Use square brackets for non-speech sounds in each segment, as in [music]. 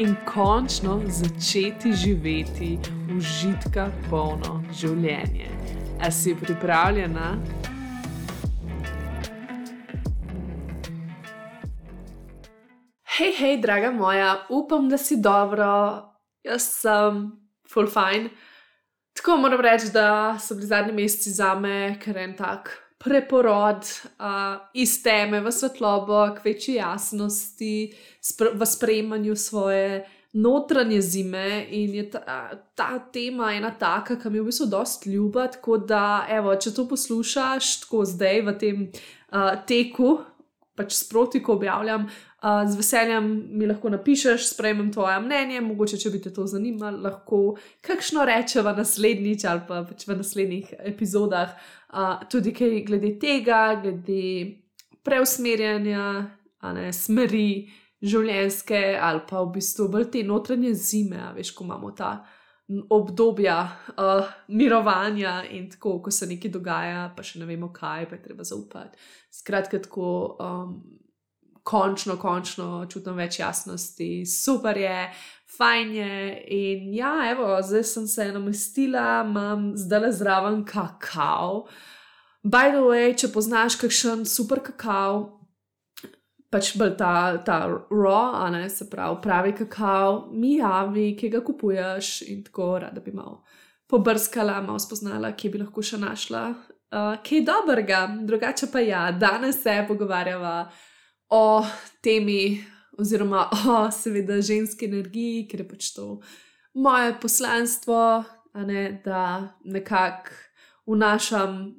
in končno začeti živeti užitka polno življenje. A si pripravljena? Hej, hej, draga moja, upam, da si dobro, jaz sem full fine. Tako moram reči, da so bili zadnji meseci za me, ker en tak preporod uh, iz teme v svetlobo, k večji jasnosti, spr v sprejemanju svoje notranje zime. In je ta, ta tema ena taka, ki mi je v bistvu dosti ljuba. Tako da, evo, če to poslušaš, tako zdaj v tem uh, teku, pač sproti, ko objavljam. Uh, z veseljem mi lahko napišeš, sprejmem tvoje mnenje, mogoče, če bi te to zanimalo, lahko kakšno rečeva naslednjič ali pa pač v naslednjih epizodah. Uh, tudi kaj glede tega, glede preusmerjanja, ne, smeri, življenjske ali pa v bistvu bolj te notranje zime, veš, ko imamo ta obdobja uh, mirovanja in tako, ko se nekaj dogaja, pa še ne vemo kaj, pa je treba zaupati. Skratka, tako. Um, končno, končno čutim več jasnosti, super je, fajn je. In ja, evo, zdaj sem se namestila, imam zdaj le zraven kakao. By the way, če poznaš kakšen super kakao, pač bolj ta, ta raw, a ne se pravi, pravi kakao, mi javi, ki ga kupuješ in tako rada bi malo pobrskala, malo spoznala, kje bi lahko še našla. Uh, kaj dobrega, drugače pa ja, danes se pogovarjava o temi, oziroma [laughs] o, seveda, ženski energiji, ker je pač to moje poslanstvo, ne, da nekako vnašam,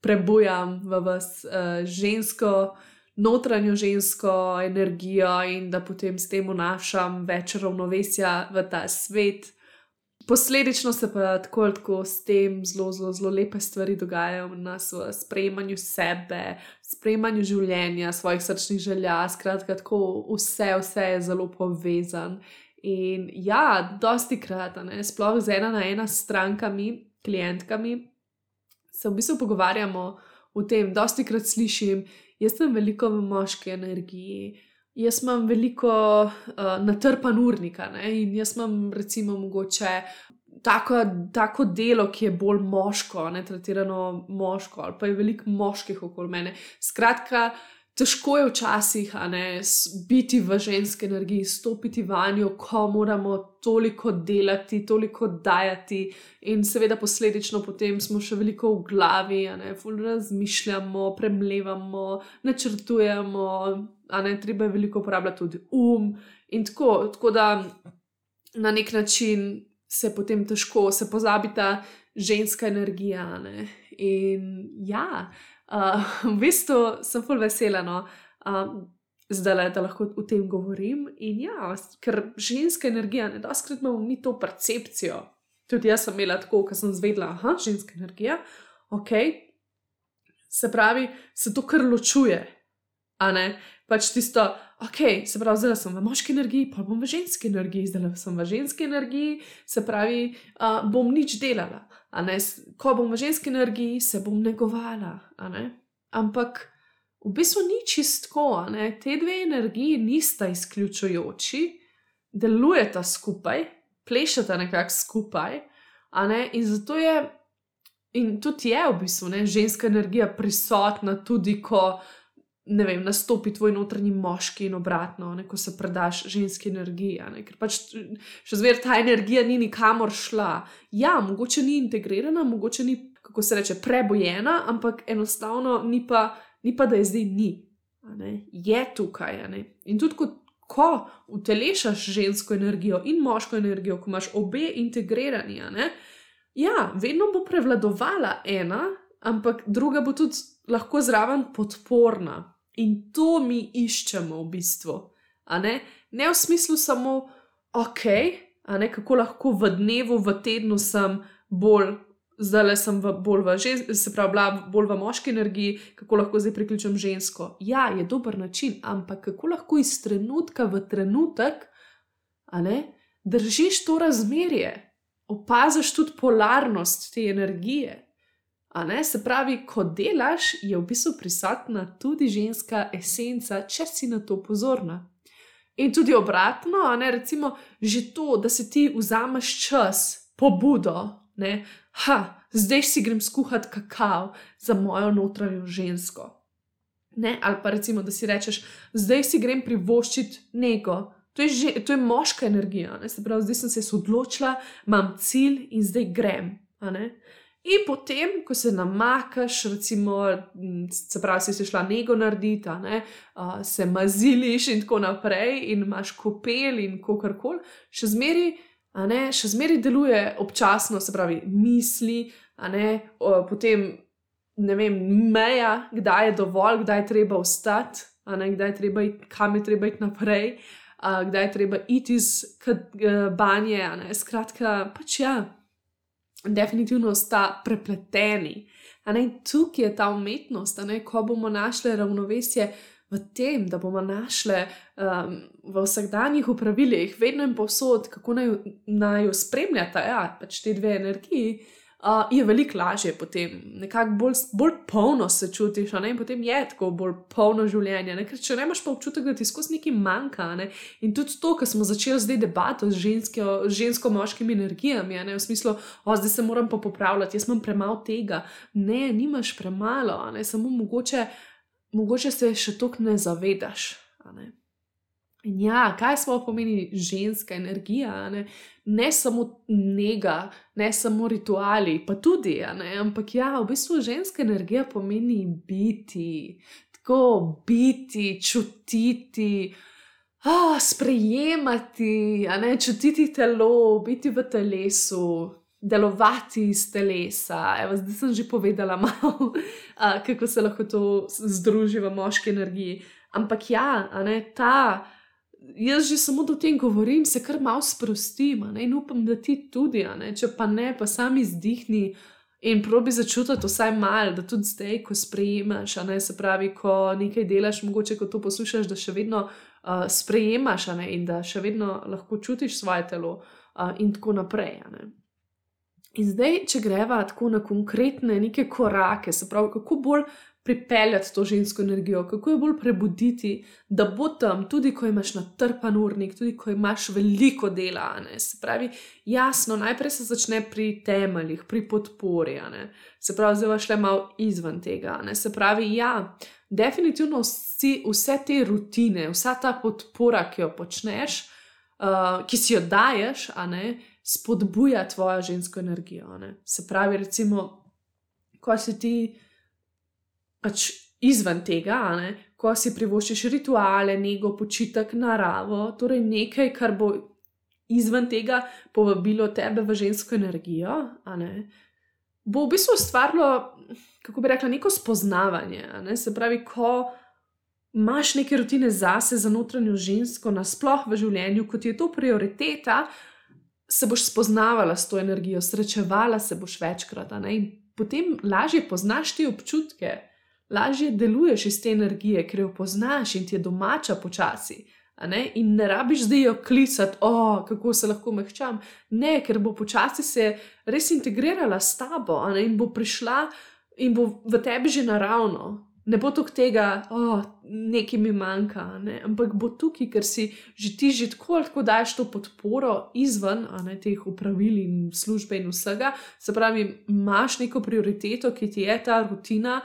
prebujam v vas uh, žensko, notranjo žensko energijo in da potem s tem vnašam več ravnovesja v ta svet. Posledično se pa tako ali tako s tem zelo, zelo, zelo lepe stvari dogajajo v nas, v sprejemanju sebe, sprejemanju življenja, svojih srčnih želja. Skratka, tako vse, vse je zelo povezan. In ja, dosti krat, ne, sploh z ena na ena strankami, klientkami, se v bistvu pogovarjamo o tem, dosti krat slišim, jaz sem veliko v moški energiji. Jaz imam veliko uh, natrpan urnika ne? in jaz imam, recimo, mogoče tako, tako delo, ki je bolj moško, ne tretirano moško, ali pa je veliko moških okoli mene. Skratka, težko je včasih ne, biti v ženski energiji, stopiti vanjo, ko moramo toliko delati, toliko dajati, in seveda posledično potem smo še veliko v glavi, ne, razmišljamo, premlevamo, načrtujemo ne treba je veliko uporabljati tudi um. In tako, tako da na nek način se potem težko, se pozabi ta ženska energija. Ne? In ja, uh, [laughs] v bistvu sem full vesela, no, uh, zdaj le, da lahko o tem govorim. In ja, ker ženska energija, ne da skrat imamo mi to percepcijo. Tudi jaz sem imela tako, ko sem zvedla, da je ženska energija, ok. Se pravi, se to kar ločuje, a ne pač tisto, ok, se pravi, zdaj sem v moški energiji, pa bom v ženski energiji, zdaj sem v ženski energiji, se pravi, uh, bom nič delala. Ko bom v ženski energiji, se bom negovala. Ne? Ampak v bistvu ni čistko, te dve energiji nista izključujoči, delujeta skupaj, plešata nekako skupaj. Ne? In zato je. In tudi je v bistvu ne, ženska energija prisotna, tudi ko ne vem, nastopi tvoj notranji moški in obratno, ne, ko se predaš ženski energiji. Ne, ker pač še zmeraj ta energija ni nikamor šla. Ja, mogoče ni integrirana, mogoče ni, kako se reče, prebojena, ampak enostavno ni pa, ni pa da je zdaj ni. Je tukaj. In tudi kot. Ko utelešaš žensko energijo in moško energijo, ko imaš obe integrirani, ja, vedno bo prevladovala ena, ampak druga bo tudi lahko zraven podporna. In to mi iščemo v bistvu. Ne? ne v smislu samo, ok, ne, kako lahko v dnevu, v tednu sem bolj. Zdaj le sem v bolj v, žen, se pravi, bolj v moški energiji, kako lahko zdaj priključim žensko. Ja, je dober način, ampak kako lahko iz trenutka v trenutek ne, držiš to razmerje, opaziš tudi polarnost te energije. Se pravi, ko delaš, je v bistvu prisotna tudi ženska esenca, če si na to pozorna. In tudi obratno, ne, recimo, že to, da si ti vzameš čas, pobudo, ne, ha, zdaj si grem skuhati kakav za mojo notranjo žensko. Ne, ali pa recimo, da si rečeš, zdaj si grem privoščiti nego. To je, že, to je moška energija, ne, se pravi, zdaj sem se odločila, imam cilj in zdaj grem. In potem, ko se namakaš, recimo, se pravi, si, si šla nego narediti, ne, se maziliš in tako naprej, in imaš kopel in kar koli, še zmeri, ne, še zmeri deluje občasno, se pravi, misli, ne, uh, potem ne vem, meja, kdaj je dovolj, kdaj je treba ostati, kdaj je treba iti, kam je treba iti naprej, uh, kdaj je treba iti iz banje. Skratka, pač ja definitivno sta prepleteni. Tukaj je ta umetnost, ko bomo našli ravnovesje v tem, da bomo našli um, v vsakdanjih upravilih, vedno in povsod, kako naj, naj jo spremljata, ja, pač te dve energiji uh, je veliko lažje potem, nekako bolj, bolj polno se čutiš, ne? in potem je tako bolj polno življenje. Ne? Ker če ne imaš pa občutek, da ti skozi nekaj manjka. Ne? In tudi to, kar smo začeli zdaj debato z žensko-moškimi energijami, ne? v smislu, o zdaj se moram pa popravljati, jaz imam premalo tega. Ne, nimaš premalo, ne? samo mogoče, mogoče se še toliko ne zavedaš. Ne? In ja, kaj smo pomeni ženska energija? Ne? Ne samo njega, ne samo rituali, pa tudi, ne? ampak ja, v bistvu ženska energija pomeni biti, tako biti, čutiti. Ah, sprejemati, ne, čutiti telo, biti v telesu, delovati iz telesa. Evo, zdaj sem že povedala [laughs] malo, a, kako se lahko to združi v moški energiji. Ampak ja, ne, ta jaz že samo do tem govorim, se kar malo sprostim in upam, da ti tudi, če pa ne, pa sami zdihni in probi začutiti vsaj malo, da tudi zdaj, ko sprejemaš, ne, se pravi, ko nekaj delaš, mogoče ko to poslušaš, da še vedno uh, sprejemaš ne, in da še vedno lahko čutiš svoje telo uh, in tako naprej. In zdaj, če greva tako na konkretne neke korake, se pravi, kako bolj pripeljati to žensko energijo, kako jo bolj prebuditi, da bo tam, tudi ko imaš natrpan urnik, tudi ko imaš veliko dela. Se pravi, jasno, najprej se začne pri temeljih, pri podpori. Ne? Se pravi, zdaj šle malo izven tega. Ne? Se pravi, ja, definitivno vsi, vse te rutine, vsa ta podpora, ki jo počneš, uh, ki si jo daješ, spodbuja tvojo žensko energijo. Ne? Se pravi, recimo, ko si ti pač izven tega, ne, ko si privoščiš rituale, nego, počitek, naravo, torej nekaj, kar bo izven tega povabilo tebe v žensko energijo, ne, bo v bistvu ustvarilo, kako bi rekla, neko spoznavanje. Ne, se pravi, ko imaš neke rutine zase, za notranjo žensko, nasploh v življenju, kot je to prioriteta. Se boš spoznavala s to energijo, srečevala se boš večkrat, in potem lažje poznaš te občutke, lažje deluješ iz te energije, ker jo poznaš in ti je domača počasi. Ne? In ne rabiš zdaj jo klicati, oh, kako se lahko mehčam. Ne, ker bo počasi se res integrirala s tabo in bo prišla in bo v tebi že naravno. Ne bo tukaj tega, oh, nekaj mi manjka, ne? ampak bo tukaj, ker si že ti že tako lahko daš to podporo izven ne, teh upravil in službe in vsega. Se pravi, imaš neko prioriteto, ki ti je ta rutina,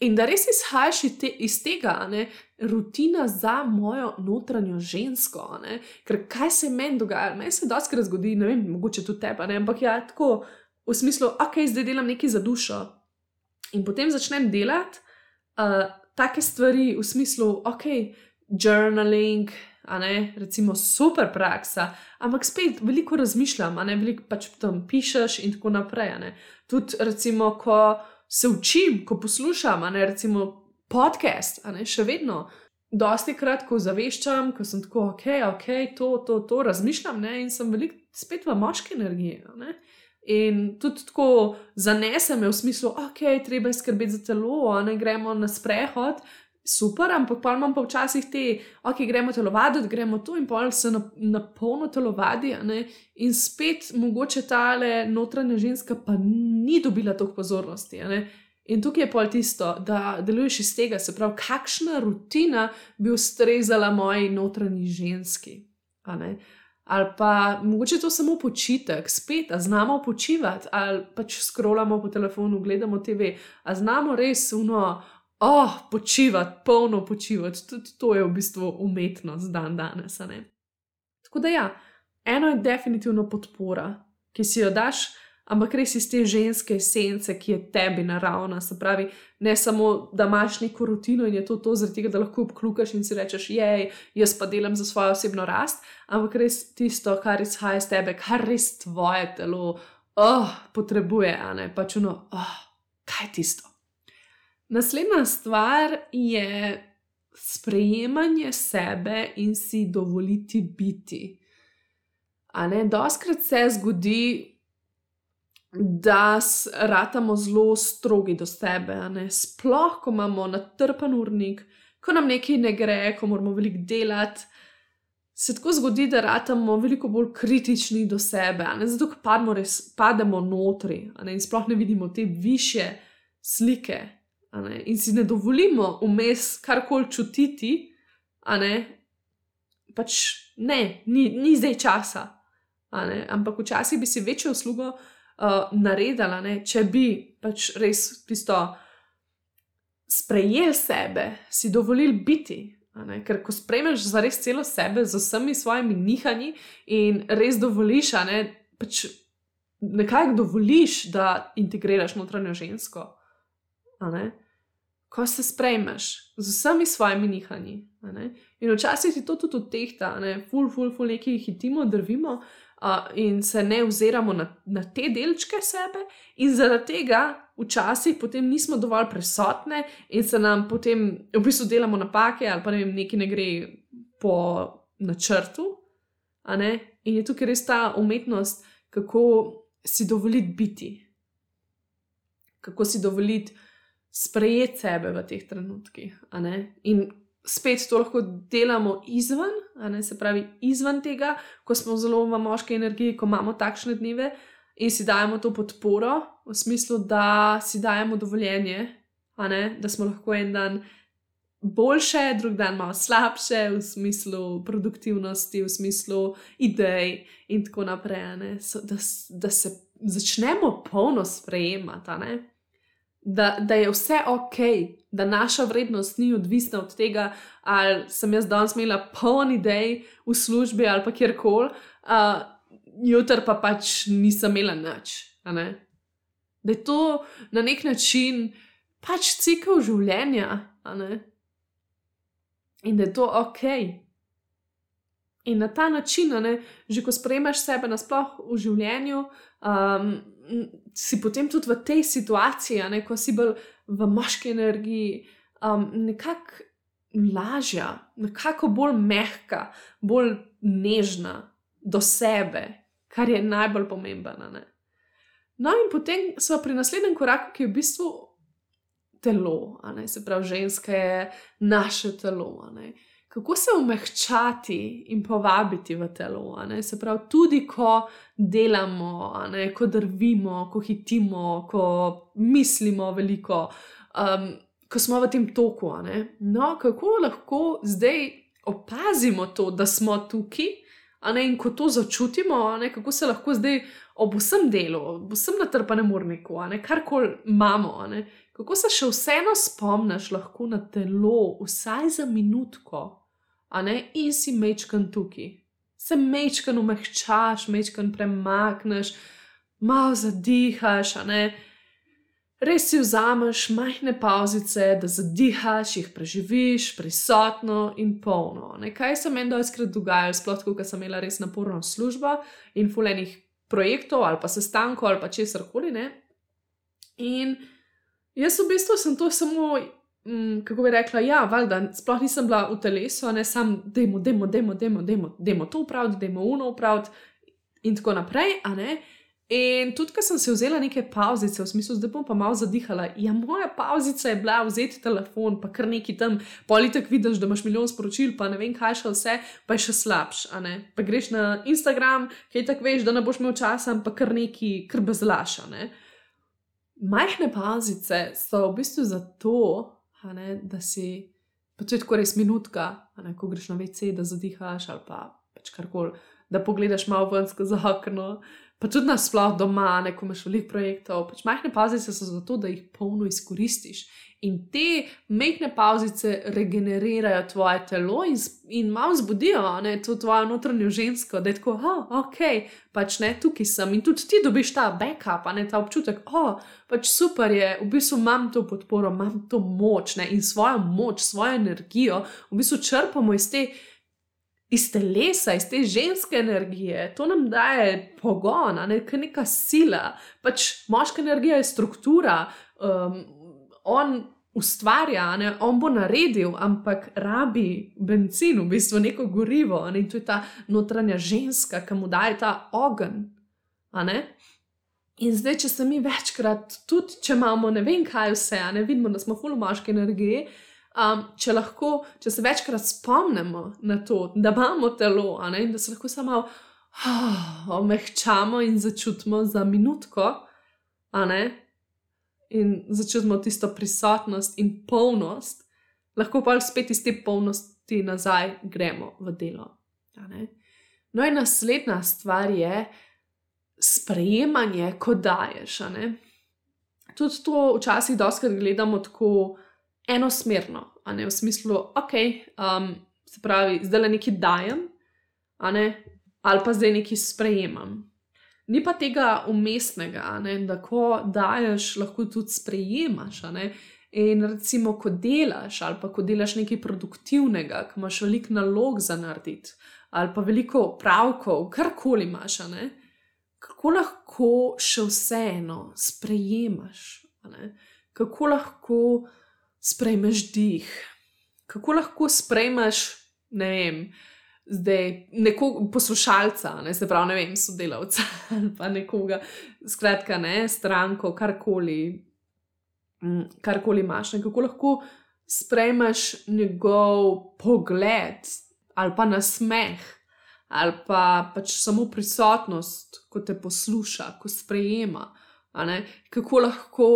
In da res izhajaš iz, te, iz tega, ne, rutina za mojo notranjo žensko. Ne, ker kaj se meni dogaja, meni se doskrat zgodi, ne vem, mogoče tudi tebe, ne, ampak ja, tako v smislu, ok, zdaj delam nekaj za dušo. In potem začnem delati uh, take stvari v smislu, ok, journaling. Ne, recimo, super praksa, ampak spet veliko razmišljam, ne, veliko pač tam pišeš, in tako naprej. Tudi, recimo, ko se učim, ko poslušam, ne recimo podcast, ne še vedno dosti krat, ko zaveščam, ko sem tako, ok, ok, to, to, to razmišljam, ne, in sem veliko spet v moški energiji. Ne. In tudi tako zanese me v smislu, ok, treba je skrbeti za telo, ne gremo na sprehod. Super, ampak pa imam pa včasih te, ok, gremo telovaditi, gremo tu in pol se na, na polno telovadi, in spet mogoče ta le notranja ženska pa ni dobila toliko pozornosti. In tukaj je pol tisto, da deluješ iz tega, se pravi, kakšna rutina bi ustrezala moji notranji ženski. Ali pa mogoče to samo počitek, spet, a znamo počivati, ali pač scrollamo po telefonu, gledamo TV, a znamo res uno, oh, počivati, polno počivati. Tudi to je v bistvu umetnost dan danes. Tako da ja, eno je definitivno podpora, ki si jo daš ampak res iz te ženske esence, ki je tebi naravna. Se pravi, ne samo, da imaš neko rutino in je to to, zaradi tega, da lahko obklukaš in si rečeš, jej, jaz pa delam za svojo osebno rast, ampak res tisto, kar izhaja iz tebe, kar res tvoje telo oh, potrebuje, a ne pač uno, oh, kaj je tisto. Naslednja stvar je sprejemanje sebe in si dovoliti biti. A ne, doskrat se zgodi, da ratamo zelo strogi do sebe. Sploh, ko imamo natrpan urnik, ko nam nekaj ne gre, ko moramo veliko delati, se tako zgodi, da ratamo veliko bolj kritični do sebe, zato ker pademo, res, pademo notri in sploh ne vidimo te više slike. In si ne dovolimo vmes karkoli čutiti, pač ne, ni, ni zdaj časa. Ampak včasih bi si večjo uslugo uh, naredila, ne? če bi pač res tisto sprejel sebe, si dovolil biti. Ker ko sprejmeš za res celo sebe, z vsemi svojimi nihanji in res dovoliš, ne, pač nekaj dovoliš, da integriraš notranjo žensko. Ko se sprejmeš z vsemi svojimi nihanji. In včasih ti to tudi odtehta, ful, ful, ful, nekaj hitimo, drvimo, uh, in se ne oziramo na, na te delčke sebe, in zaradi tega včasih potem nismo dovolj prisotne in se nam potem v bistvu delamo napake ali pa ne vem, nekaj ne gre po načrtu. In je tukaj res ta umetnost, kako si dovoliti biti, kako si dovoliti sprejeti sebe v teh trenutkih. In spet to lahko delamo izven, ne, se pravi izven tega, ko smo zelo v moški energiji, ko imamo takšne dneve in si dajemo to podporo, v smislu, da si dajemo dovoljenje, ne, da smo lahko en dan boljše, drug dan malo slabše, v smislu produktivnosti, v smislu idej in tako naprej, da, da se začnemo polno sprejemati da, da je vse ok, da naša vrednost ni odvisna od tega, ali sem jaz danes imela poln idej v službi ali pa kjerkoli, uh, jutr pa pač nisem imela nič. Da je to na nek način pač cikl življenja in da je to ok. In na ta način, ne, že ko sprejmeš sebe nasplošno v življenju, um, si potem tudi v tej situaciji, ne, ko si bolj v moški energiji, um, nekako lažja, nekako bolj mehka, bolj nežna do sebe, kar je najbolj pomembno. No, in potem smo pri naslednjem koraku, ki je v bistvu telo, se pravi, ženska je naše telo kako se umehčati in povabiti v telo. Se pravi, tudi ko delamo, ne, ko drvimo, ko hitimo, ko mislimo veliko, um, ko smo v tem toku. No, kako lahko zdaj opazimo to, da smo tukaj. Ne, in ko to začutimo, ne, kako se lahko zdaj ob vsem delu, ob vsem natrpanem urniku, karkoli imamo, ne, kako se še vseeno spomniš na telo, vsaj za minutko, in si mečkan tukaj. Se mečkan umehčaš, mečkan premakneš, malo zadihaš, res si vzameš majhne pauzice, da zadihaš, jih preživiš, prisotno in polno. Ne? Kaj se meni dojskrat dogaja, sploh ko sem imela res naporno službo in fulenih projektov ali pa sestankov ali pa česar koli. In jaz v bistvu sem to samo mm, kako bi rekla, ja, valjda, sploh nisem bila v telesu, ne sam, demo, demo, demo, demo, demo, demo to upraviti, demo uno upraviti in tako naprej. In tudi, ko sem si vzela neke pauzice, v smislu, da bom pa malo zadihala, ja, moja pauzica je bila vzeti telefon, pa kar neki tam, politik vidiš, da imaš milijon sporočil, pa ne vem, kaj še vse, pa je še slabš, a ne. Pa greš na Instagram, kaj tako veš, da ne boš imel časa, pa kar neki, kar bezlaša, ne. Majhne pauzice so v bistvu zato, ne, da si, pa to je tako res minutka, ne, ko greš na WC, da zadihaš ali pa pač karkoli, da pogledaš malo ven skozi okno pa tudi nasplošno doma, neko imaš veliko projektov. Pač majhne pauzice so zato, da jih polno izkoristiš. In te majhne pauzice regenerirajo tvoje telo in, in malo zbudijo ne, to tvojo notranjo žensko, da je tako, oh, ok, pač ne, tukaj sem in tudi ti dobiš ta backup, ne ta občutek, oh, pač super je, v bistvu imam to podporo, imam to moč ne, in svojo moč, svojo energijo, v bistvu črpamo iz te iz telesa, iz te ženske energije, to nam daje pogon, ne nek neka sila. Pač moška energija je struktura, um, on ustvarja, ne? on bo naredil, ampak rabi benzin, v bistvu neko gorivo, ne? in to je ta notranja ženska, ki mu daje ta ogen. In zdaj, če se mi večkrat, tudi če imamo ne vem kaj vse, ne vidimo, da smo fulmoške energije. Um, če, lahko, če se večkrat spomnimo na to, da imamo telo, ne, da se lahko samo oh, omehčamo in začutimo za minutko, ne, in začutimo tisto prisotnost in polnost, lahko pa spet iz te polnosti nazaj gremo v delo. No, in naslednja stvar je sprejemanje, ko daješ. Tudi to včasih doskrat gledamo tako enosmerno, ne, v smislu, ok, um, se pravi, zdaj le nekaj dajem, ne, ali pa zdaj nekaj sprejemam. Ni pa tega umestnega, ne, da ko daješ, lahko tudi sprejemaš. In recimo, ko delaš ali pa ko delaš nekaj produktivnega, ko imaš veliko nalog za narediti, ali pa veliko pravkov, karkoli imaš, ne, kako lahko še vseeno sprejemaš, kako lahko sprejmeš dih, kako lahko sprejmeš, ne vem, zdaj neko poslušalca, ne se pravi, ne vem, sodelavca [laughs] ali pa nekoga, skratka, ne stranko, karkoli, mm, karkoli imaš. Ne, kako lahko sprejmeš njegov pogled ali pa nasmeh. Ali pa pač samo prisotnost, ko te posluša, ko sprejema, kako lahko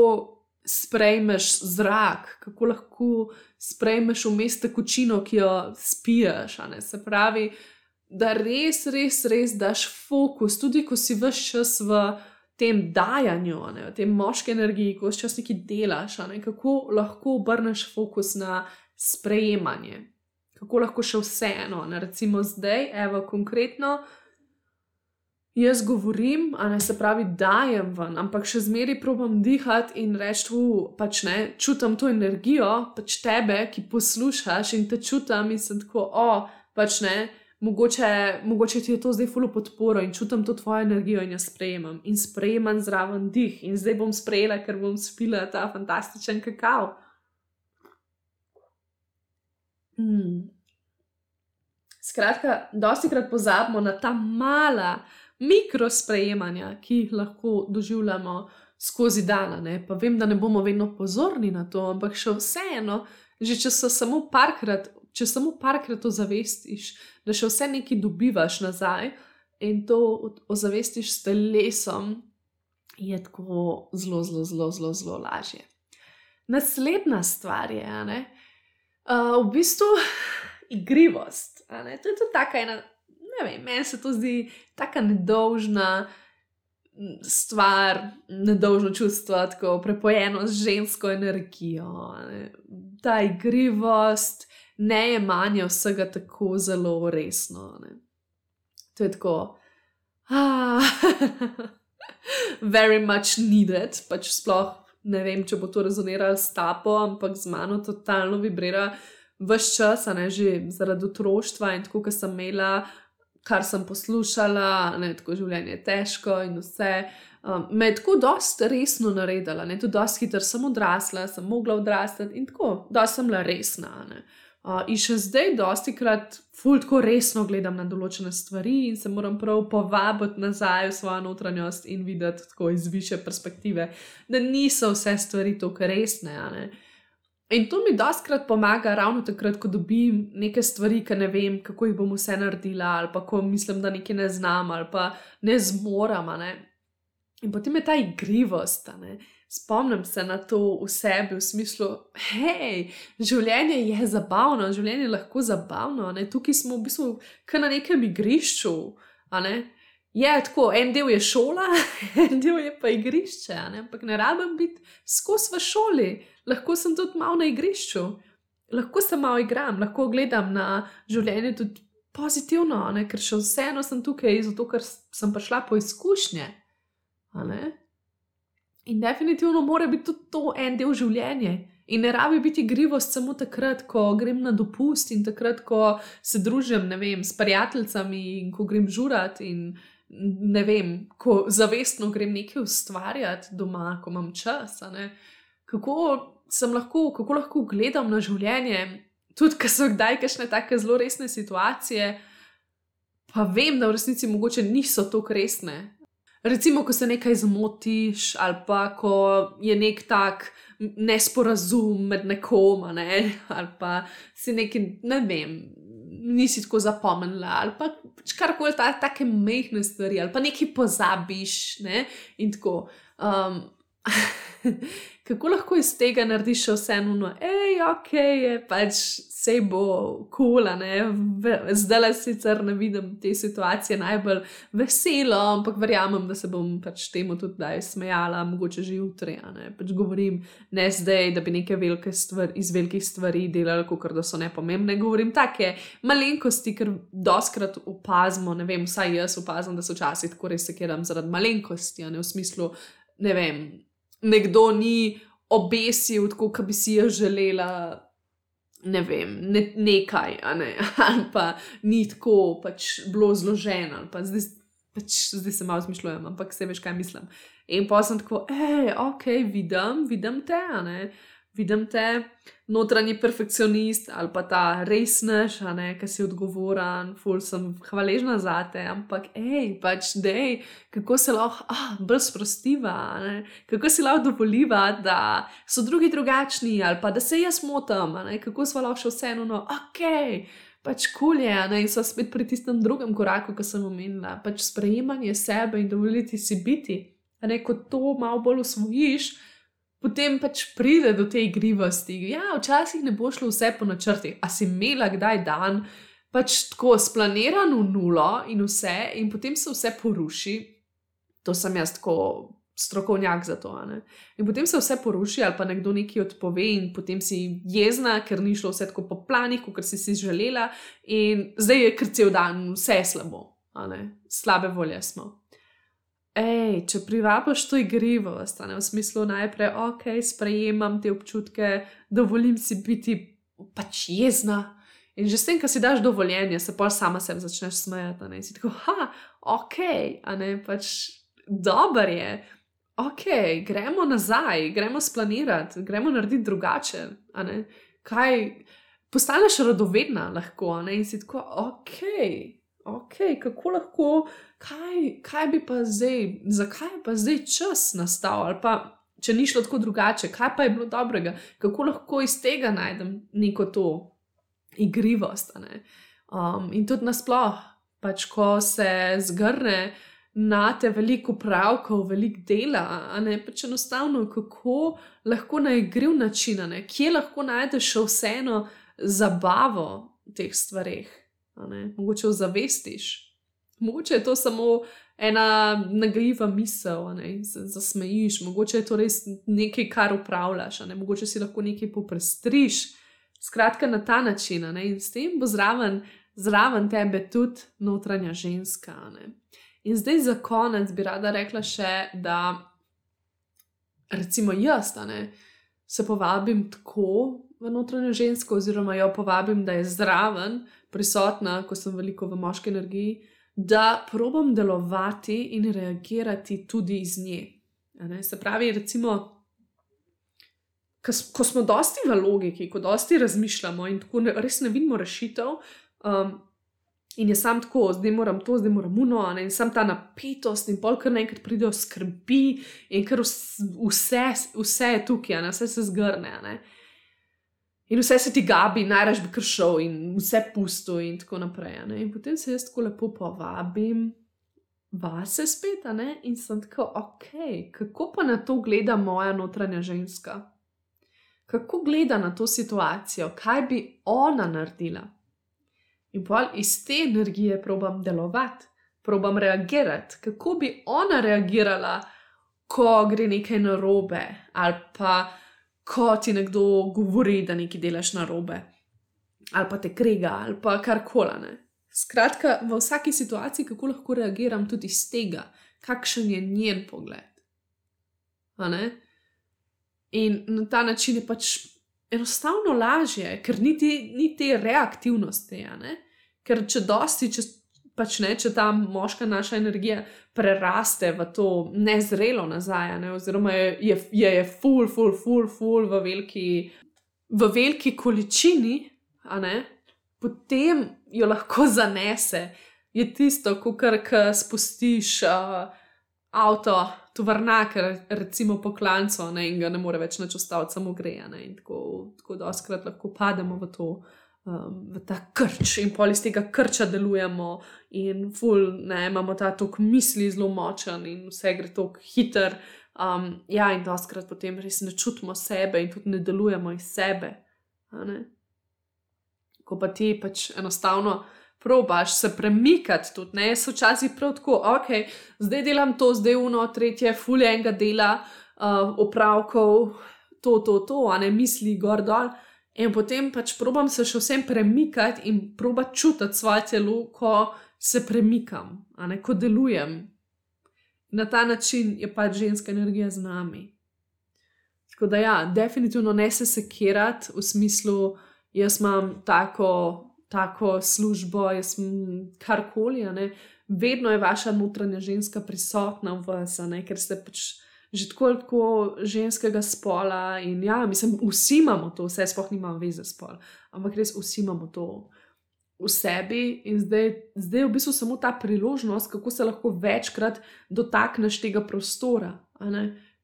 sprejmeš zrak, kako lahko sprejmeš vmes tekočino, ki jo spiješ. Se pravi, da res, res, res daš fokus, tudi ko si vse čas v tem dajanju, ne, v tem moški energiji, ko vse čas nekaj delaš, ne, kako lahko obrneš fokus na sprejemanje. Kako lahko še vseeno, recimo zdaj, evo, konkretno, jaz govorim, a ne se pravi, dajem ven, ampak še zmeraj probujem dihati in reči, da pač ne čutim to energijo, pač tebe, ki poslušaš in te čutim in sem tako, o, pač ne. Mogoče, mogoče ti je to zdaj fulo podporo in čutim to tvojo energijo in jo sprejemam. In sprejemam zraven dih, in zdaj bom sprejela, ker bom spila ta fantastičen kakav. Hmm. Skratka, dosti krat pozabimo na ta mala, mikrosprejemanja, ki jih lahko doživljamo skozi dan. Pa vem, da ne bomo vedno pozorni na to, ampak še vseeno, že če se samo parkrat, če samo parkrat ozavestiš, da še vse nekaj dobivaš nazaj in to ozavestiš s telesom, je tako zelo, zelo, zelo, zelo, zelo lažje. Naslednja stvar je, uh, v bistvu, [laughs] igrivost. To je tudi tako ena ne vem, meni se to zdi tako nedolžna stvar, nedolžno čustvo, tako prepojeno z žensko energijo. Ne. Ta igrivost, ne je manje vsega tako zelo resno. Ne. To je tako. Ah, [laughs] very much needed, pač sploh ne vem, če bo to rezoniralo s tapo, ampak z mano totalno vibrira. Ves čas, a ne že zaradi otroštva in tako, kot sem imela kar sem poslušala, ne, tako življenje je težko in vse. Um, me je tako dosta resno naredila, ne, tudi dosta hitro sem odrasla, sem mogla odrasti in tako, da sem bila resna. Uh, in še zdaj, dosti krat, fuldo resno gledam na določene stvari in se moram prav povabiti nazaj v svojo notranjost in videti tako iz više perspektive, da niso vse stvari tako resne. In to mi doskrat pomaga, ravno takrat, ko dobim neke stvari, ki ne vem, kako jih bom vse naredila, ali pa ko mislim, da nekaj ne znam, ali pa ne zmoram. Ne? In potem je ta igrivost. Spomnim se na to v sebi, v smislu, hej, življenje je zabavno, življenje je lahko zabavno. Ne? Tukaj smo v bistvu kar na nekem igrišču. Ne? Je tako, en del je šola, [laughs] en del je pa igrišče, ne? ampak ne rabim biti skozi v šoli lahko sem tudi malo na igrišču, lahko se malo igram, lahko gledam na življenje tudi pozitivno, ne? ker še vseeno sem tukaj, zato ker sem prišla po izkušnje. In definitivno mora biti tudi to en del življenja. In ne rabi biti igrivost samo takrat, ko grem na dopust in takrat, ko se družim vem, s prijateljicami in ko grem žurat in ne vem, ko zavestno grem nekaj ustvarjati doma, ko imam čas. Kako sem lahko, kako lahko gledam na življenje, tudi ko so kdaj kakšne tako zelo resne situacije, pa vem, da v resnici mogoče niso tako resne. Recimo, ko se nekaj zmotiš, ali pa ko je nek tak nesporazum med nekom, ne? [laughs] ali pa si nekaj, ne vem, nisi tako zapomnila, ali pa pač karkoli ta, take mehke stvari, ali pa nekaj pozabiš. Ne? In tako. Um, [laughs] kako lahko iz tega narediš vseeno, no, hej, ok, je pač vse bo kula, cool, zdaj le sicer ne vidim te situacije najbolj veselo, ampak verjamem, da se bom pač temu tudi daj smejala, mogoče že jutri. Pač govorim ne zdaj, da bi neke velike stvari iz velikih stvari delali, kot da so nepomembne. Govorim take malenkosti, ker doskrat opazimo, ne vem, vsaj jaz opazim, da so včasih tako res sekiram zaradi malenkosti, ne v smislu, ne vem nekdo ni obesil, tako kot bi si jo želela, ne vem, ne, nekaj, ne? [laughs] ali pa ni tako pač bilo zloženo. Zdaj, pač, zdaj se malo zmišljujem, ampak se veš, kaj mislim. In pa sem tako, hej, ok, vidim, vidim te, ne vidim te, notranji perfekcionist ali pa ta resneš, ki si odgovoren, ful sem hvaležna za te, ampak hej, pač dej, kako se lahko ah, bolj sprostiva, ne? kako si lahko dovoliva, da so drugi drugačni ali pa da se jaz motam, kako smo lahko še vseeno, no, ok. Pač kulje, ne, in so spet pri tistem drugem koraku, ki sem omenila, pač sprejemanje sebe in dovoliti si biti. Ne, ko to malo bolj usvojiš, potem pač pride do te igrivosti. Ja, včasih ne bo šlo vse po načrtih, a si imela kdaj dan, pač tako splaniran v nulo in vse, in potem se vse poruši. To sem jaz tako strokovnjak za to. In potem se vse poruši, ali pa nekdo nekaj odpove, in potem si jezna, ker ni šlo vse tako po planih, kot si si želela, in zdaj je kar cel dan vse slabo, slabe volje smo. Ej, če privabiš to igrivost, v smislu najprej, ok, sprejemam te občutke, dovolim si biti pač jezna. In že s tem, ko si daš dovoljenje, se pa sama sebi začneš smejati. In si tako, ha, ok, a ne pač dober je, ok, gremo nazaj, gremo splanirati, gremo narediti drugače. Kaj postaneš radovedna lahko, ne? in si tako, ok ok, kako lahko, kaj, kaj bi pa zdaj, zakaj pa zdaj čas nastal, ali pa če ni šlo tako drugače, kaj pa je bilo dobrega, kako lahko iz tega najdem neko to igrivost. Um, in tudi nasploh, pač ko se zgrne. Na te veliko pravkov, veliko dela, a ne pač enostavno, kako lahko na igriv način, ne? kje lahko najdeš še vseeno zabavo v teh stvarih mogoče ozavestiš. Mogoče je to samo ena nagajiva misel, da se zasmejiš, mogoče je to res nekaj, kar upravljaš, mogoče si lahko nekaj poprestriš. Skratka, na ta način, in s tem bo zraven, zraven tebe tudi notranja ženska. In zdaj za konec bi rada rekla še, da recimo jaz, ne, se povabim tako v notranjo žensko, oziroma jo povabim, da je zraven, prisotna, ko sem veliko v moški energiji, da probam delovati in reagirati tudi iz nje. Se pravi, recimo, ko smo dosti v logiki, ko dosti razmišljamo in tako ne, res ne vidimo rešitev. Um, In je sam tako, zdaj moram to, zdaj moram uno, in sam ta napetost, in pol kar naenkrat pridejo skrbi, in kar vse, vse je tukaj, ne? vse se zgrne. Ne? In vse se ti gabi, najraž bi kršil, in vse pusto, in tako naprej. Ne? In potem se jaz tako lepo povabim, vase spet, ne? in sem tako, ok, kako pa na to gleda moja notranja ženska? Kako gleda na to situacijo, kaj bi ona naredila? In pa iz te energije probam delovati, probam reagirati, kako bi ona reagirala, ko gre nekaj narobe, ali pa ko ti nekdo govori, da nekaj delaš narobe, ali pa te krega, ali pa karkoli. Skratka, v vsaki situaciji, kako lahko reagiram tudi iz tega, kakšen je njen pogled. In na ta način je pač enostavno lažje, ker niti ni te reaktivnosti. Ker če dosti, če, pač ne, če ta moška naša energija preraste v to nezrelo nazaj, ne, oziroma je, je, je, je full, full, full, full v veliki, v veliki količini, ne, potem jo lahko zanese. Je tisto, ko kar spustiš uh, avto, tovrnak, recimo po klancu, ne, in ga ne more več ostati, samo greje. Tako, tako da oskrat lahko pademo v to um, v ta krč in pol iz tega krča delujemo, in ful, ne, imamo ta tok misli zelo močen in vse gre tako hiter. Um, ja, in doskrat potem res ne čutimo sebe in tudi ne delujemo iz sebe. Ko pa ti pač enostavno probaš se premikati, tudi ne, so včasih prav tako, ok, zdaj delam to, zdaj uno, tretje, fulje enega dela, uh, opravkov, to, to, to, a ne misli gor dol. In potem pač probam se še vsem premikati in proba čutiti svoje telo, ko se premikam, a ne ko delujem. Na ta način je pač ženska energija z nami. Tako da, ja, definitivno ne se sekirati v smislu, jaz imam tako, tako službo, jaz sem karkoli, vedno je vaša notranja ženska prisotna v vas, ker ste pač že tako, tako ženskega spola. In ja, mislim, vsi imamo to, vse sploh nima veze spol, ampak res vsi imamo to v sebi. In zdaj, zdaj je v bistvu samo ta priložnost, kako se lahko večkrat dotakneš tega prostora.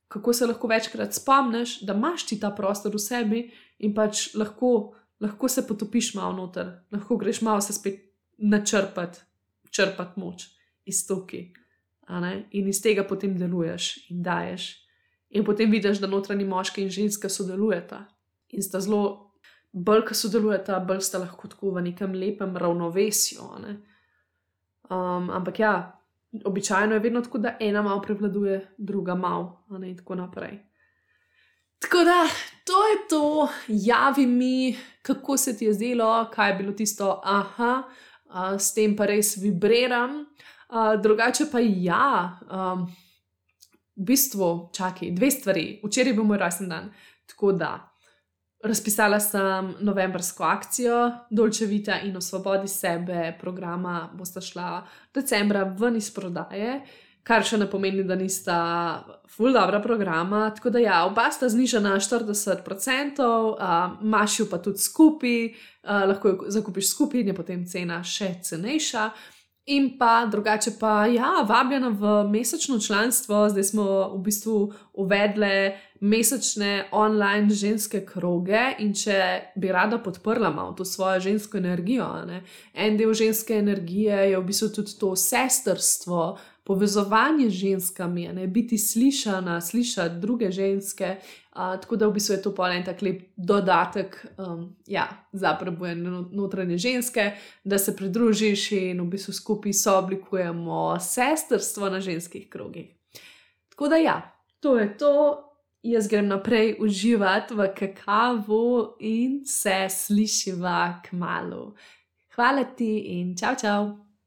Kako se lahko večkrat spomniš, da imaš ti ta prostor v sebi in pač lahko, lahko se potopiš malo noter, lahko greš malo se spet načrpati, črpati moč iz toki in iz tega potem deluješ in daješ. In potem vidiš, da notranji moški in ženska sodelujeta in sta zelo, bolj ko sodelujeta, bolj sta lahko tako v nekem lepem ravnovesju. Ne? Um, ampak ja, običajno je vedno tako, da ena malo prevladuje, druga malo, in tako naprej. Tako da, to je to, javi mi, kako se ti je zdelo, kaj je bilo tisto, aha, uh, s tem pa res vibriram drugače pa ja, um, v bistvu, čakaj, dve stvari. Včeraj je bil moj rojsten dan, tako da razpisala sem novembrsko akcijo Dolčevita in Osvobodi sebe, programa bosta šla decembra ven iz prodaje. Kar še ne pomeni, da nista full dobra programa. Tako da, ja, oba sta znižena 40%, uh, maš jo pa tudi skupaj, uh, lahko jo zakupiš skupaj, in je potem cena še cenejša. In pa drugače, pa ja, vabljena v mesečno članstvo, zdaj smo v bistvu uvedli mesečne online ženske kroge. In če bi rada podprla malo to svojo žensko energijo, ne? en del ženske energije je v bistvu tudi to sestrstvo, povezovanje z ženskami, ne biti slišana, slišati druge ženske. Uh, tako da v bistvu je to pa en tak lep dodatek um, ja, za prebujanje notranje ženske, da se pridružiš in v bistvu skupaj sooblikujemo sestrstvo na ženskih krogih. Tako da ja, to je to, jaz grem naprej uživati v kakavu in se slišiva k malu. Hvala ti in čau, čau!